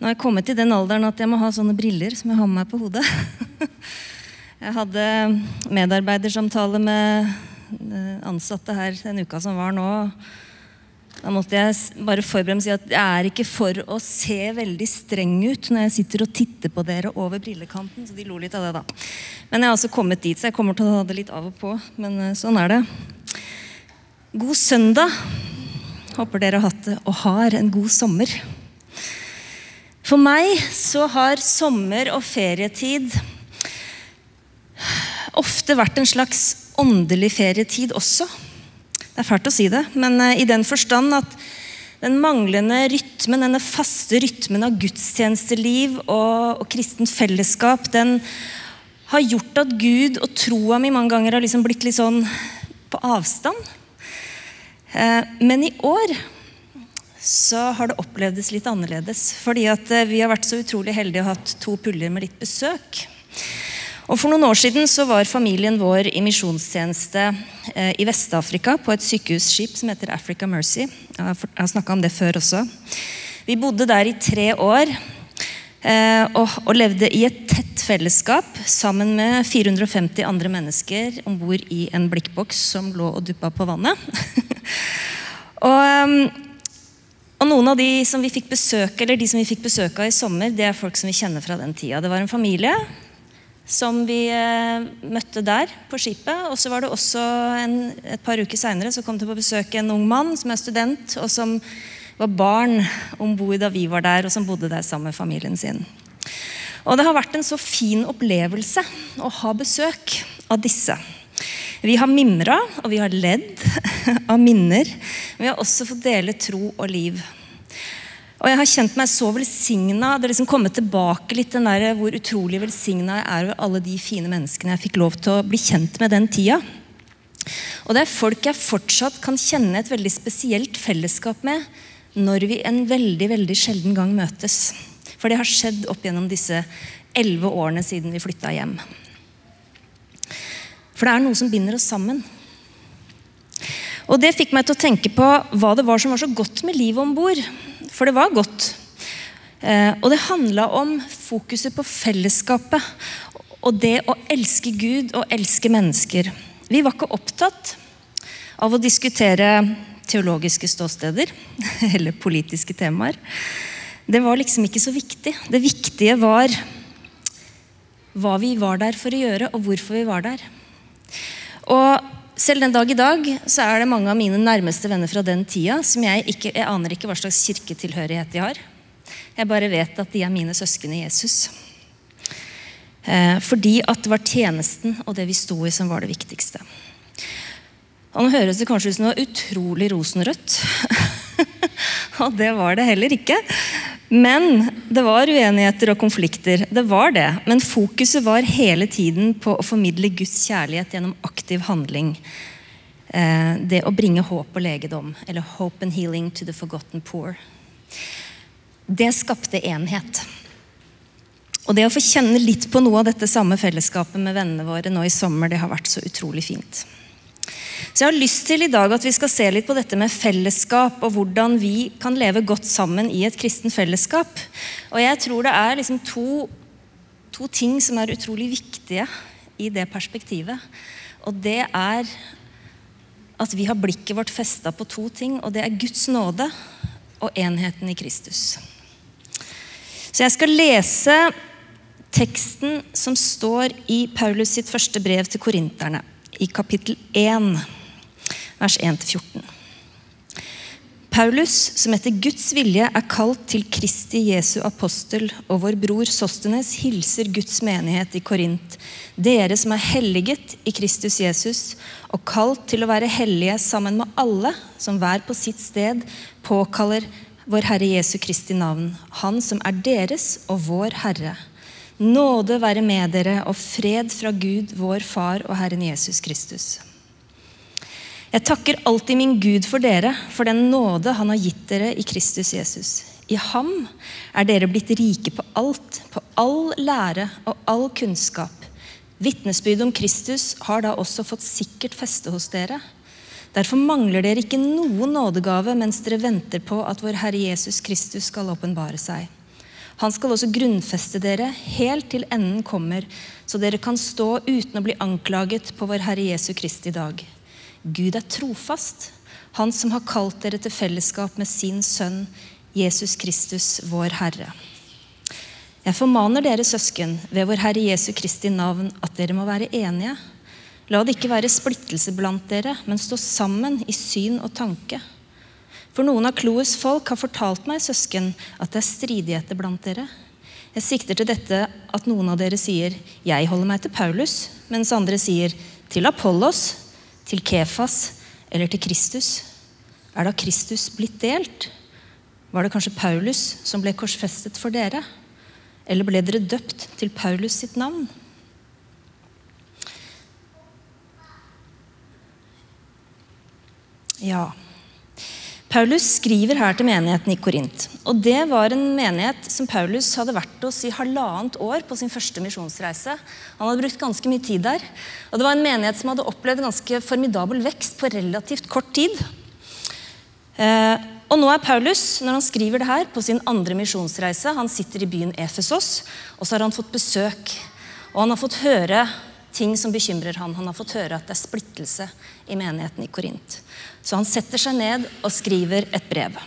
Nå har jeg kommet til den alderen at jeg må ha sånne briller som jeg har med meg på hodet. Jeg hadde medarbeidersamtale med eh, ansatte her den uka som var nå. Da måtte jeg bare forberede si at jeg er ikke for å se veldig streng ut når jeg sitter og titter på dere over brillekanten. Så de lo litt av det, da. Men jeg har altså kommet dit, så jeg kommer til å ha det litt av og på. Men eh, sånn er det. God søndag. Håper dere har hatt det og har en god sommer. For meg så har sommer og ferietid ofte vært en slags åndelig ferietid også. Det er fælt å si det, men eh, i den forstand at den manglende rytmen, denne faste rytmen av gudstjenesteliv og, og kristent fellesskap, den har gjort at Gud og troa mi mange ganger har liksom blitt litt sånn på avstand. Eh, Men i år så har det opplevdes litt annerledes. Fordi at eh, vi har vært så utrolig heldige og hatt to puljer med litt besøk. Og For noen år siden så var familien vår i misjonstjeneste eh, i Vest-Afrika på et sykehusskip som heter Africa Mercy. Jeg har, snakka om det før også. Vi bodde der i tre år eh, og levde i et tett fellesskap sammen med 450 andre mennesker om bord i en blikkboks som lå og duppa på vannet. og, ehm, og noen av de som vi fikk besøk eller de som vi fikk besøk av i sommer, det er folk som vi kjenner fra den tida. Det var en familie som vi eh, møtte der på skipet. Og så var det også en, et par uker seinere så kom det på besøk en ung mann som er student, og som var barn om bord da vi var der, og som bodde der sammen med familien sin. Og det har vært en så fin opplevelse å ha besøk av disse. Vi har mimra, og vi har ledd av minner. Men vi har også fått dele tro og liv. Og jeg har kjent meg så velsigna. Det har liksom kommet tilbake litt den der hvor utrolig velsigna jeg er over alle de fine menneskene jeg fikk lov til å bli kjent med den tida. Og det er folk jeg fortsatt kan kjenne et veldig spesielt fellesskap med når vi en veldig, veldig sjelden gang møtes. For det har skjedd opp gjennom disse elleve årene siden vi flytta hjem. For det er noe som binder oss sammen. Og det fikk meg til å tenke på hva det var som var så godt med livet om bord. For det var godt. Eh, og det handla om fokuset på fellesskapet og det å elske Gud og elske mennesker. Vi var ikke opptatt av å diskutere teologiske ståsteder eller politiske temaer. Det var liksom ikke så viktig. Det viktige var hva vi var der for å gjøre, og hvorfor vi var der. Og selv den dag i dag så er det mange av mine nærmeste venner fra den tida som jeg ikke jeg aner ikke hva slags kirketilhørighet de har. Jeg bare vet at de er mine søsken i Jesus. Eh, fordi at det var tjenesten og det vi sto i, som var det viktigste. Og Nå høres det kanskje ut som noe utrolig rosenrødt. og det var det heller ikke. Men det var uenigheter og konflikter. Det var det. Men fokuset var hele tiden på å formidle Guds kjærlighet gjennom aktiv handling. Eh, det å bringe håp og legedom. Eller 'hope and healing to the forgotten poor'. Det skapte enhet. Og det å få kjenne litt på noe av dette samme fellesskapet med vennene våre nå i sommer, det har vært så utrolig fint. Så jeg har lyst til i dag at vi skal se litt på dette med fellesskap, og hvordan vi kan leve godt sammen i et kristen fellesskap. Og jeg tror det er liksom to, to ting som er utrolig viktige i det perspektivet. Og det er at vi har blikket vårt festa på to ting, og det er Guds nåde og enheten i Kristus. Så jeg skal lese teksten som står i Paulus sitt første brev til korinterne, i kapittel 1, vers 1-14. Paulus, som etter Guds vilje er kalt til Kristi Jesu apostel, og vår bror Sostenes hilser Guds menighet i Korint, dere som er helliget i Kristus Jesus, og kalt til å være hellige sammen med alle som hver på sitt sted påkaller vår Herre Jesu Kristi navn, Han som er deres og vår Herre. Nåde være med dere og fred fra Gud, vår Far og Herren Jesus Kristus. Jeg takker alltid min Gud for dere, for den nåde han har gitt dere i Kristus Jesus. I ham er dere blitt rike på alt, på all lære og all kunnskap. Vitnesbyrd om Kristus har da også fått sikkert feste hos dere. Derfor mangler dere ikke noen nådegave mens dere venter på at vår Herre Jesus Kristus skal åpenbare seg. Han skal også grunnfeste dere helt til enden kommer, så dere kan stå uten å bli anklaget på vår Herre Jesu Kristi dag. Gud er trofast, Han som har kalt dere til fellesskap med sin Sønn, Jesus Kristus, vår Herre. Jeg formaner dere søsken ved vår Herre Jesu Kristi navn at dere må være enige. La det ikke være splittelse blant dere, men stå sammen i syn og tanke. For noen av Kloes folk har fortalt meg, søsken, at det er stridigheter blant dere. Jeg sikter til dette at noen av dere sier, 'Jeg holder meg til Paulus', mens andre sier, 'Til Apollos', 'Til Kefas' eller 'til Kristus'. Er da Kristus blitt delt? Var det kanskje Paulus som ble korsfestet for dere? Eller ble dere døpt til Paulus sitt navn? Ja. Paulus skriver her til menigheten i Korint. Og Det var en menighet som Paulus hadde vært hos i halvannet år på sin første misjonsreise. Han hadde brukt ganske mye tid der. Og Det var en menighet som hadde opplevd ganske formidabel vekst på relativt kort tid. Eh, og nå er Paulus, når han skriver det her, på sin andre misjonsreise. Han sitter i byen Efesos, og så har han fått besøk. Og han har fått høre ting som bekymrer han. Han har fått høre at det er splittelse i menigheten i Korint. Så han setter seg ned og skriver et brev.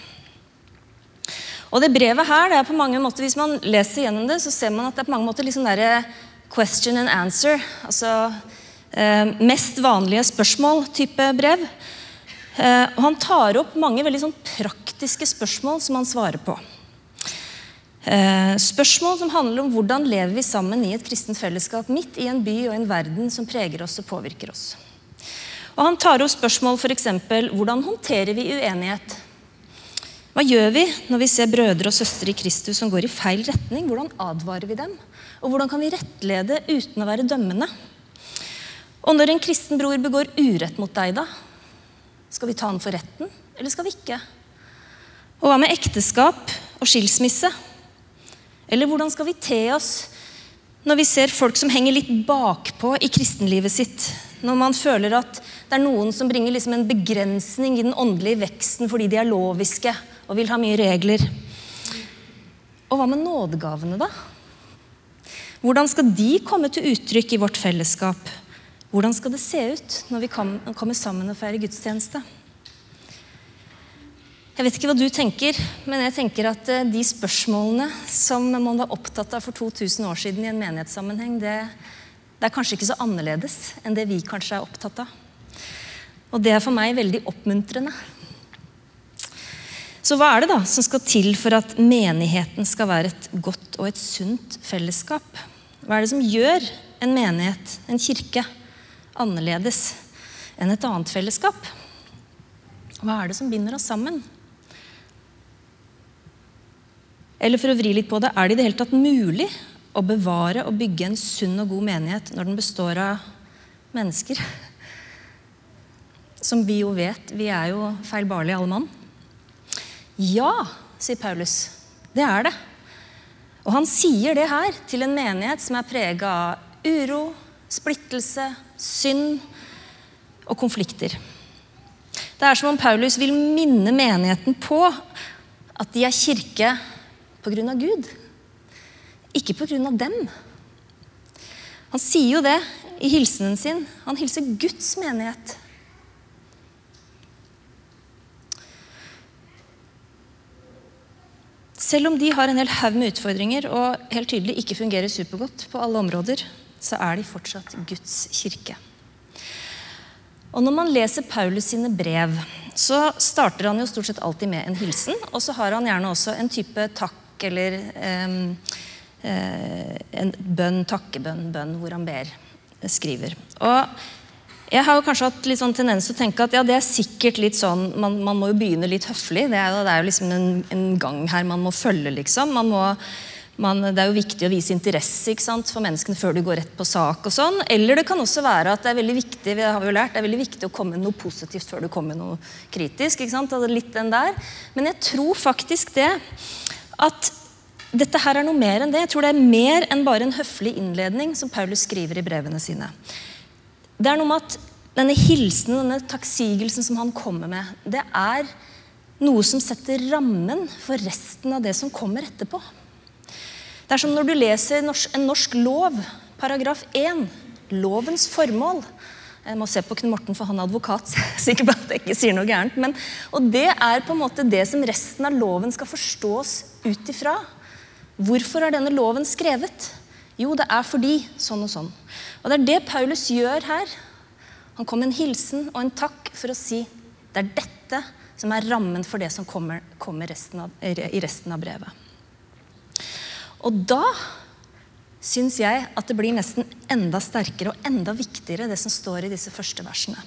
Og det brevet her, det er på mange måter, Hvis man leser gjennom det, så ser man at det er på mange måter liksom der question and answer. Altså eh, mest vanlige spørsmål-type brev. Eh, og han tar opp mange veldig sånn praktiske spørsmål som han svarer på. Eh, spørsmål som handler om hvordan lever vi sammen i et kristent fellesskap midt i en by og en verden som preger oss og påvirker oss. Og Han tar opp spørsmål f.eks.: Hvordan håndterer vi uenighet? Hva gjør vi når vi ser brødre og søstre i Kristus som går i feil retning? Hvordan advarer vi dem? Og hvordan kan vi rettlede uten å være dømmende? Og når en kristen bror begår urett mot deg, da? Skal vi ta han for retten, eller skal vi ikke? Og hva med ekteskap og skilsmisse? Eller hvordan skal vi te oss når vi ser folk som henger litt bakpå i kristenlivet sitt? Når man føler at det er noen som bringer liksom en begrensning i den åndelige veksten fordi de er loviske og vil ha mye regler. Og hva med nådegavene, da? Hvordan skal de komme til uttrykk i vårt fellesskap? Hvordan skal det se ut når vi kommer sammen og feirer gudstjeneste? Jeg vet ikke hva du tenker, men jeg tenker at eh, de spørsmålene som man var opptatt av for 2000 år siden i en menighetssammenheng, det, det er kanskje ikke så annerledes enn det vi kanskje er opptatt av. Og det er for meg veldig oppmuntrende. Så hva er det da som skal til for at menigheten skal være et godt og et sunt fellesskap? Hva er det som gjør en menighet, en kirke, annerledes enn et annet fellesskap? Hva er det som binder oss sammen? Eller for å vri litt på det, er det i det hele tatt mulig å bevare og bygge en sunn og god menighet når den består av mennesker? Som vi jo vet, vi er jo feilbarlige alle mann. Ja, sier Paulus. Det er det. Og han sier det her til en menighet som er prega av uro, splittelse, synd og konflikter. Det er som om Paulus vil minne menigheten på at de er kirke pga. Gud, ikke pga. dem. Han sier jo det i hilsenen sin. Han hilser Guds menighet. Selv om de har en hel haug med utfordringer og helt tydelig ikke fungerer supergodt på alle områder, så er de fortsatt Guds kirke. Og Når man leser Paulus sine brev, så starter han jo stort sett alltid med en hilsen. Og så har han gjerne også en type takk eller um, uh, en bønn, takkebønn, bønn, hvor han ber, skriver. Og jeg har jo kanskje hatt litt sånn tendens til å tenke at ja, det er sikkert litt sånn Man, man må jo begynne litt høflig. Det er, det er jo liksom en, en, gang her man må følge, liksom. Man må man, det er jo viktig å vise interesse sant, for menneskene før du går rett på sak. og sånn. Eller det kan også være at det er veldig viktig vi har jo lært, det er veldig viktig å komme med noe positivt før du kommer med noe kritisk. ikke sant, litt den der. Men jeg tror faktisk det at dette her er noe mer enn det. Jeg tror det er mer enn bare en høflig innledning som Paulus skriver i brevene sine. Det er noe med at denne hilsenen, denne takksigelsen som han kommer med, det er noe som setter rammen for resten av det som kommer etterpå. Det er som når du leser en norsk lov, paragraf 1, lovens formål. Jeg må se på Knut Morten, for han er advokat. så jeg er at jeg ikke sier noe gærent. Men, og det er på en måte det som resten av loven skal forstås ut ifra. Hvorfor er denne loven skrevet? Jo, det er fordi sånn og sånn. Og det er det Paulus gjør her. Han kom med en hilsen og en takk for å si det er dette som er rammen for det som kommer, kommer resten av, i resten av brevet. Og da syns jeg at det blir nesten enda sterkere og enda viktigere, det som står i disse første versene.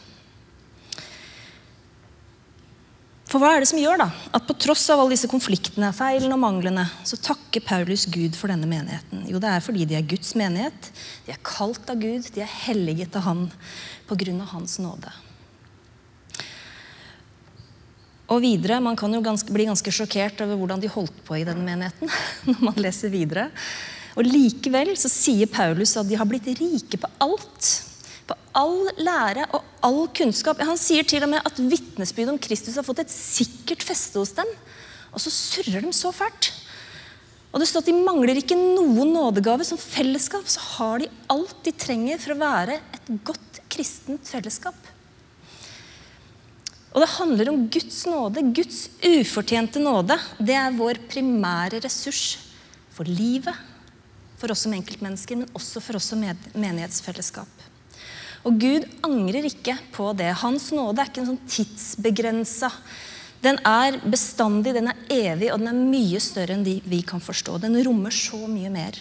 For hva er det som gjør da, at på tross av alle disse konfliktene, feilene og manglene, så takker Paulus Gud for denne menigheten? Jo, det er fordi de er Guds menighet. De er kalt av Gud, de er helliget av Han på grunn av Hans nåde. Og videre, Man kan jo ganske, bli ganske sjokkert over hvordan de holdt på i denne menigheten. når man leser videre. Og Likevel så sier Paulus at de har blitt rike på alt. På all lære og all kunnskap. Han sier til og med at vitnesbyrdet om Kristus har fått et sikkert feste hos dem. Og så surrer de så fælt. Og det står at De mangler ikke noen nådegave. Som fellesskap så har de alt de trenger for å være et godt kristent fellesskap. Og det handler om Guds nåde, Guds ufortjente nåde. Det er vår primære ressurs for livet, for oss som enkeltmennesker, men også for oss som menighetsfellesskap. Og Gud angrer ikke på det. Hans nåde er ikke en sånn tidsbegrensa. Den er bestandig, den er evig, og den er mye større enn de vi kan forstå. Den rommer så mye mer.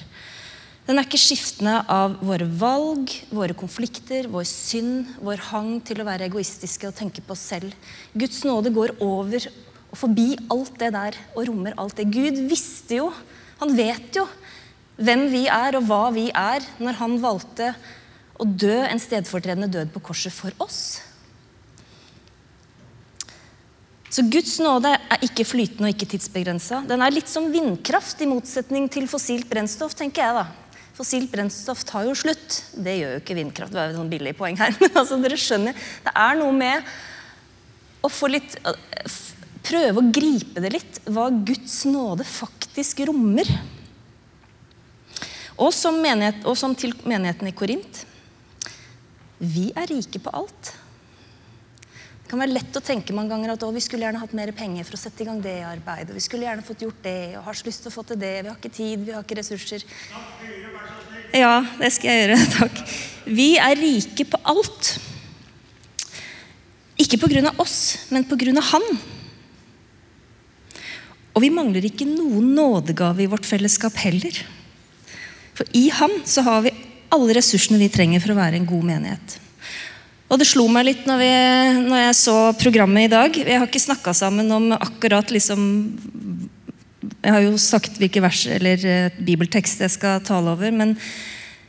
Den er ikke skiftende av våre valg, våre konflikter, vår synd, vår hang til å være egoistiske og tenke på oss selv. Guds nåde går over og forbi alt det der og rommer alt det. Gud visste jo, han vet jo hvem vi er og hva vi er, når han valgte å dø en stedfortredende død på korset for oss. Så Guds nåde er ikke flytende og ikke tidsbegrensa. Den er litt som vindkraft, i motsetning til fossilt brennstoff. tenker jeg da. Fossilt brennstoff tar jo slutt. Det gjør jo ikke vindkraft. Det er jo billig poeng her. Men altså, dere skjønner, det er noe med å få litt Prøve å gripe det litt, hva Guds nåde faktisk rommer. Og som, menighet, og som til menigheten i Korint vi er rike på alt. Det kan være lett å tenke mange ganger at vi skulle gjerne hatt mer penger for å sette i gang det arbeidet. Vi skulle gjerne fått gjort det, og har så lyst til å få til det. Vi har ikke tid, vi har ikke ressurser. Ja, det skal jeg gjøre. Takk. Vi er rike på alt. Ikke av oss, men av Han. Og vi mangler ikke noen nådegave i vårt fellesskap heller. For i ham så har vi alle ressursene vi trenger for å være en god menighet. Og det slo meg litt når, vi, når jeg så programmet i dag. Jeg har ikke snakka sammen om akkurat liksom Jeg har jo sagt hvilke vers eller eh, bibeltekst jeg skal tale over. Men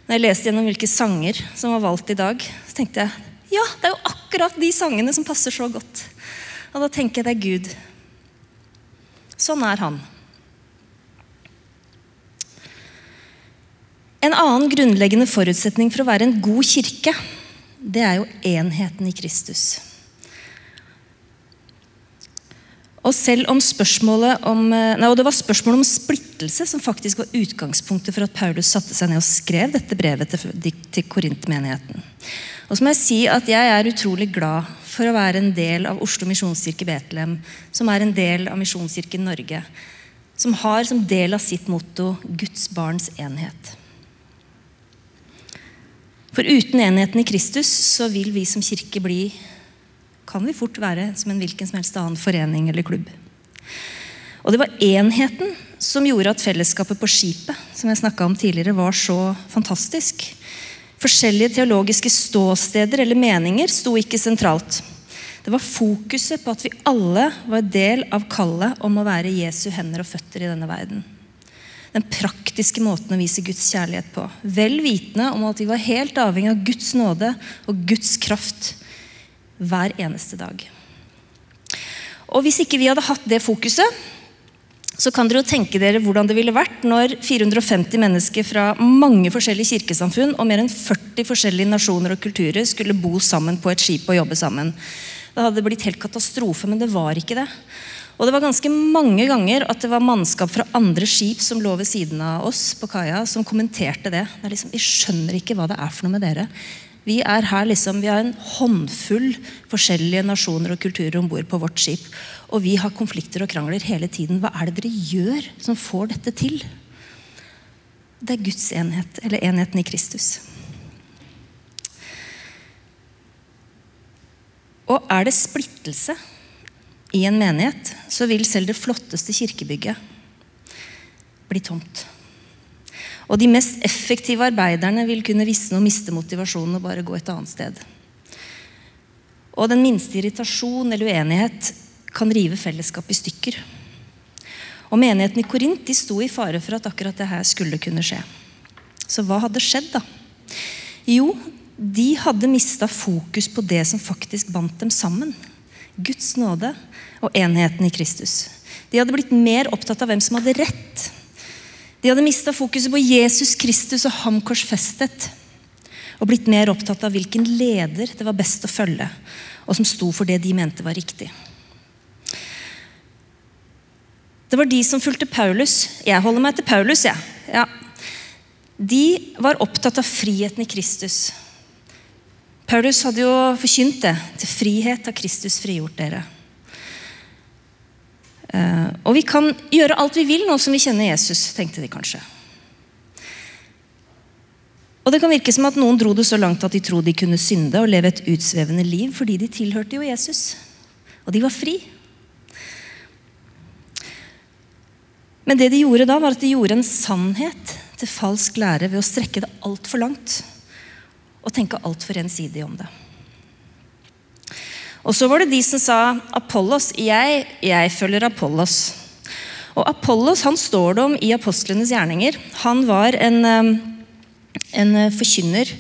når jeg leste gjennom hvilke sanger som var valgt i dag, så tenkte jeg ja, det er jo akkurat de sangene som passer så godt. Og da tenker jeg det er Gud. Sånn er han. En annen grunnleggende forutsetning for å være en god kirke, det er jo enheten i Kristus. Og selv om om, nei, og Det var spørsmålet om splittelse som faktisk var utgangspunktet for at Paulus satte seg ned og skrev dette brevet til, til Korintmenigheten. Og så må jeg si at jeg er utrolig glad for å være en del av Oslo misjonskirke Betlehem, som er en del av Misjonskirken Norge, som har som del av sitt motto 'Guds barns enhet'. For uten enheten i Kristus så vil vi som kirke bli kan vi fort være som en hvilken som helst annen forening eller klubb. Og det var enheten som gjorde at fellesskapet på skipet som jeg om tidligere, var så fantastisk. Forskjellige teologiske ståsteder eller meninger sto ikke sentralt. Det var fokuset på at vi alle var del av kallet om å være Jesu hender og føtter i denne verden den praktiske måten å vise Guds kjærlighet på. Vel vitende om at vi var helt avhengig av Guds nåde og Guds kraft hver eneste dag. Og Hvis ikke vi hadde hatt det fokuset, så kan dere jo tenke dere hvordan det ville vært når 450 mennesker fra mange forskjellige kirkesamfunn og mer enn 40 forskjellige nasjoner og kulturer skulle bo sammen på et skip og jobbe sammen. Det hadde blitt helt katastrofe, men det var ikke det. Og det var ganske mange ganger at det var mannskap fra andre skip som lå ved siden av oss på kaia, som kommenterte det. det liksom, vi skjønner ikke hva det er for noe med dere. Vi er her liksom, vi har en håndfull forskjellige nasjoner og kulturer om bord på vårt skip. Og vi har konflikter og krangler hele tiden. Hva er det dere gjør som får dette til? Det er Guds enhet, eller enheten i Kristus. Og er det splittelse i en menighet, så vil selv det flotteste kirkebygget bli tomt. Og de mest effektive arbeiderne vil kunne visne og miste motivasjonen og bare gå et annet sted. Og den minste irritasjon eller uenighet kan rive fellesskapet i stykker. Og menigheten i Korint sto i fare for at akkurat det her skulle kunne skje. Så hva hadde skjedd, da? Jo, de hadde mista fokus på det som faktisk bandt dem sammen. Guds nåde og enheten i Kristus. De hadde blitt mer opptatt av hvem som hadde rett. De hadde mista fokuset på Jesus Kristus og ham korsfestet. Og blitt mer opptatt av hvilken leder det var best å følge, og som sto for det de mente var riktig. Det var de som fulgte Paulus. Jeg holder meg til Paulus, jeg. Ja. De var opptatt av friheten i Kristus. Paulus hadde jo forkynt det. Til frihet har Kristus frigjort dere. Eh, og vi kan gjøre alt vi vil nå som vi kjenner Jesus, tenkte de kanskje. Og det kan virke som at noen dro det så langt at de trodde de kunne synde og leve et utsvevende liv fordi de tilhørte jo Jesus. Og de var fri. Men det de gjorde da, var at de gjorde en sannhet til falsk lære ved å strekke det altfor langt og tenke altfor ensidig om det. Og så var det de som sa Apollos. Jeg, jeg følger Apollos. Og Apollos han står det om i apostlenes gjerninger. Han var en, en forkynner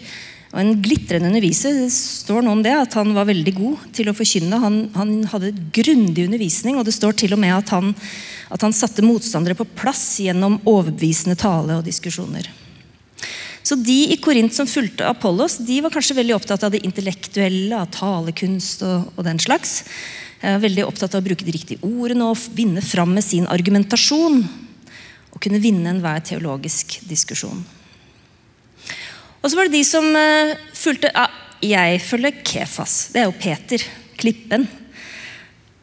og en glitrende underviser. Det står noe om det, at han var veldig god til å forkynne. Han, han hadde grundig undervisning, og det står til og med at han, at han satte motstandere på plass gjennom overbevisende tale og diskusjoner. Så de i Korint som fulgte Apollos, de var kanskje veldig opptatt av det intellektuelle, av talekunst og, og den slags. Eh, veldig opptatt av å bruke de riktige ordene og vinne fram med sin argumentasjon. Og kunne vinne enhver teologisk diskusjon. Og så var det de som uh, fulgte ja, Jeg følger Kefas. Det er jo Peter. Klippen.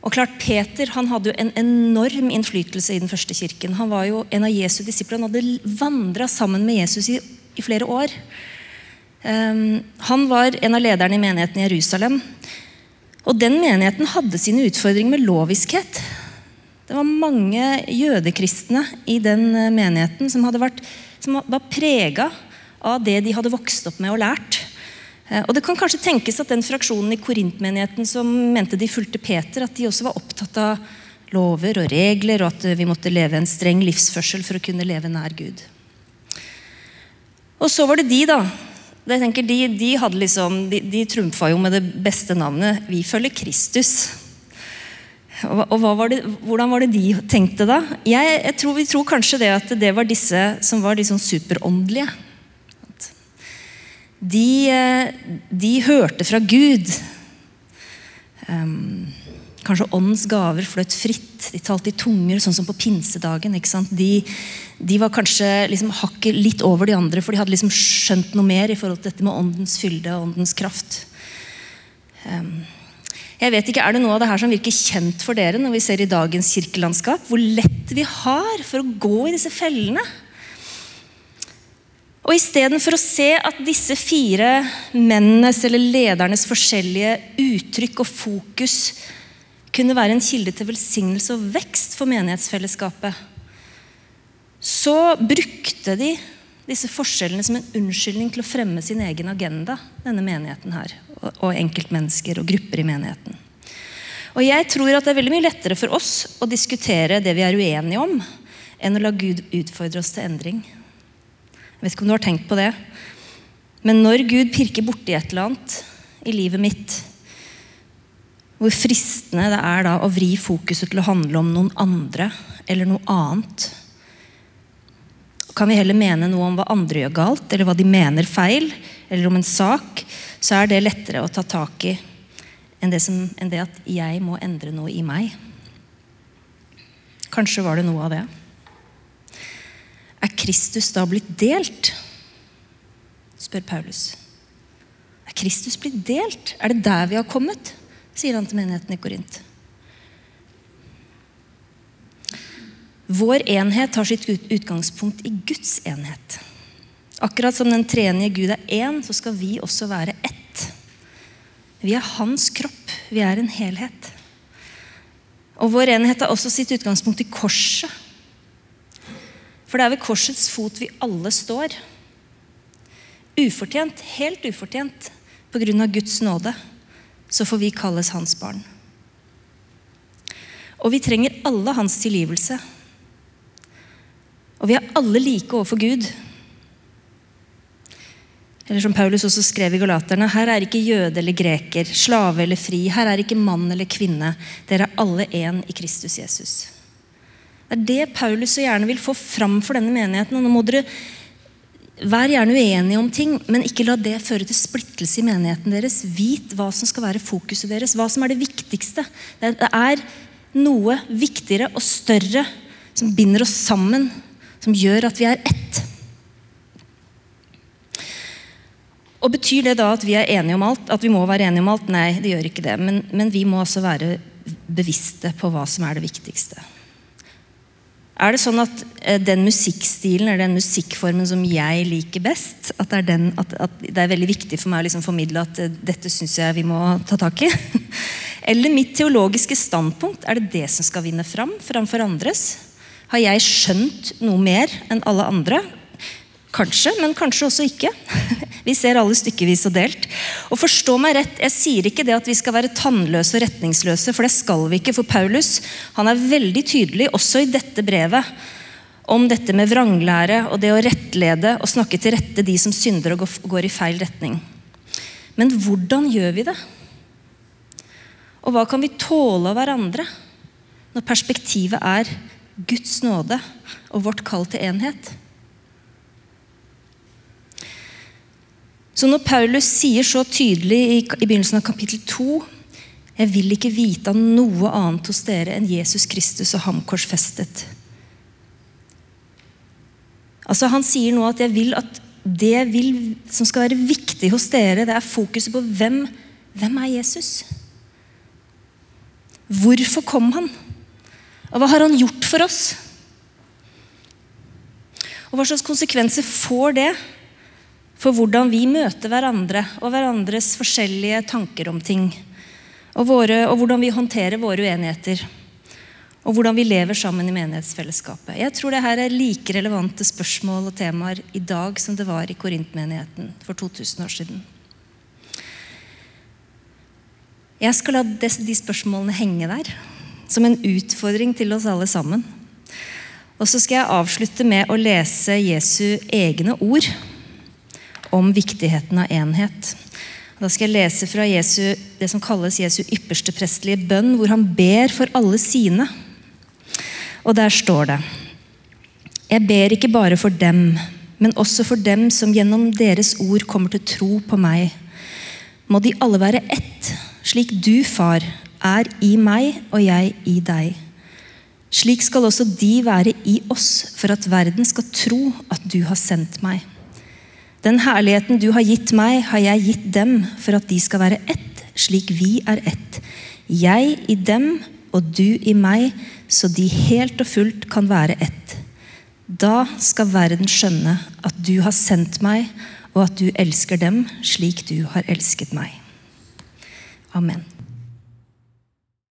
Og klart, Peter han hadde jo en enorm innflytelse i den første kirken. Han var jo en av Jesu disipler. Han hadde vandra sammen med Jesus i i flere år. Ehm, han var en av lederne i menigheten i Jerusalem. Og den menigheten hadde sine utfordringer med loviskhet. Det var mange jødekristne i den eh, menigheten som, vært, som var prega av det de hadde vokst opp med og lært. Eh, og Det kan kanskje tenkes at den fraksjonen i Korintmenigheten som mente de fulgte Peter, at de også var opptatt av lover og regler, og at vi måtte leve en streng livsførsel for å kunne leve nær Gud. Og så var det de, da. Jeg tenker De, de, hadde liksom, de, de trumfa jo med det beste navnet. Vi følger Kristus. Og, var det, Hvordan var det de tenkte da? Jeg, jeg tror, Vi tror kanskje det at det var disse som var liksom superåndelige. De, eh, de hørte fra Gud. Um, Kanskje åndens gaver fløt fritt. De talte i tunger, sånn som på pinsedagen. De, de, var kanskje liksom hakket litt over de andre, for de hadde liksom skjønt noe mer i forhold til dette med åndens fylde og åndens kraft. Um, jeg vet ikke, Er det noe av det her som virker kjent for dere når vi ser i dagens kirkelandskap? Hvor lett vi har for å gå i disse fellene. Og Istedenfor å se at disse fire mennenes eller ledernes forskjellige uttrykk og fokus kunne være en kilde til velsignelse og vekst for menighetsfellesskapet, så brukte de disse forskjellene som en unnskyldning til å fremme sin egen agenda, denne menigheten her, og enkeltmennesker og grupper i menigheten. Og jeg tror at det er veldig mye lettere for oss å diskutere det vi er uenige om, enn å la Gud utfordre oss til endring. Jeg vet ikke om du har tenkt på det. Men når Gud pirker borti et eller annet i livet mitt, hvor fristende det er da å vri fokuset til å handle om noen andre eller noe annet. Kan vi heller mene noe om hva andre gjør galt, eller hva de mener feil, eller om en sak, så er det lettere å ta tak i enn det, som, enn det at jeg må endre noe i meg. Kanskje var det noe av det. Er Kristus da blitt delt? spør Paulus. Er Kristus blitt delt? Er det der vi har kommet? Sier han til menigheten i Korint. Vår enhet har sitt utgangspunkt i Guds enhet. Akkurat som den tredje Gud er én, så skal vi også være ett. Vi er hans kropp. Vi er en helhet. Og vår enhet har også sitt utgangspunkt i korset. For det er ved korsets fot vi alle står. Ufortjent, helt ufortjent, pga. Guds nåde, så får vi kalles hans barn. Og vi trenger alle hans tilgivelse. Og vi er alle like overfor Gud. Eller som Paulus også skrev i Galaterne, her er ikke jøde eller greker, slave eller fri, her er ikke mann eller kvinne. Dere er alle én i Kristus Jesus. Det er det Paulus så gjerne vil få fram for denne menigheten. og nå må dere Vær gjerne uenige om ting, men ikke la det føre til splittelse i menigheten deres. Vit hva som skal være fokuset deres, hva som er det viktigste. Det er noe viktigere og større som binder oss sammen, som gjør at vi er ett. Og Betyr det da at vi er enige om alt? At vi må være enige om alt? Nei, det gjør ikke det. Men, men vi må også være bevisste på hva som er det viktigste. Er det sånn at eh, den musikkstilen eller den musikkformen som jeg liker best, at det er, den, at, at det er veldig viktig for meg å liksom formidle at uh, dette syns jeg vi må ta tak i? eller mitt teologiske standpunkt, er det det som skal vinne fram framfor andres? Har jeg skjønt noe mer enn alle andre? Kanskje, men kanskje også ikke. Vi ser alle stykkevis og delt. Og forstå meg rett, Jeg sier ikke det at vi skal være tannløse og retningsløse, for det skal vi ikke. For Paulus han er veldig tydelig, også i dette brevet, om dette med vranglære og det å rettlede og snakke til rette de som synder og går i feil retning. Men hvordan gjør vi det? Og hva kan vi tåle av hverandre når perspektivet er Guds nåde og vårt kall til enhet? Så når Paulus sier så tydelig i, begynnelsen av kapittel 2 Jeg vil ikke vite av noe annet hos dere enn Jesus Kristus og ham korsfestet. Altså Han sier nå at jeg vil at det vil, som skal være viktig hos dere, det er fokuset på hvem, hvem er Jesus? Hvorfor kom han? Og hva har han gjort for oss? Og hva slags konsekvenser får det for hvordan vi møter hverandre og hverandres forskjellige tanker om ting. Og, våre, og, hvordan vi håndterer våre uenigheter. Og hvordan vi lever sammen i menighetsfellesskapet. Jeg tror det her er like relevante spørsmål og temaer i dag som det var i Korintmenigheten for 2000 år siden. Jeg skal la de spørsmålene henge der, som en utfordring til oss alle sammen. Og så skal jeg avslutte med å lese Jesu egne ord om viktigheten av enhet. Da skal jeg lese fra Jesu, det som kalles Jesu ypperste prestelige bønn, hvor han ber for alle sine. Og der står det Jeg ber ikke bare for dem, men også for dem som gjennom deres ord kommer til tro på meg. Må de alle være ett, slik du, far, er i meg og jeg i deg. Slik skal også de være i oss, for at verden skal tro at du har sendt meg. Den herligheten du har gitt meg, har jeg gitt dem for at de skal være ett, slik vi er ett. Jeg i dem og du i meg, så de helt og fullt kan være ett. Da skal verden skjønne at du har sendt meg, og at du elsker dem slik du har elsket meg. Amen.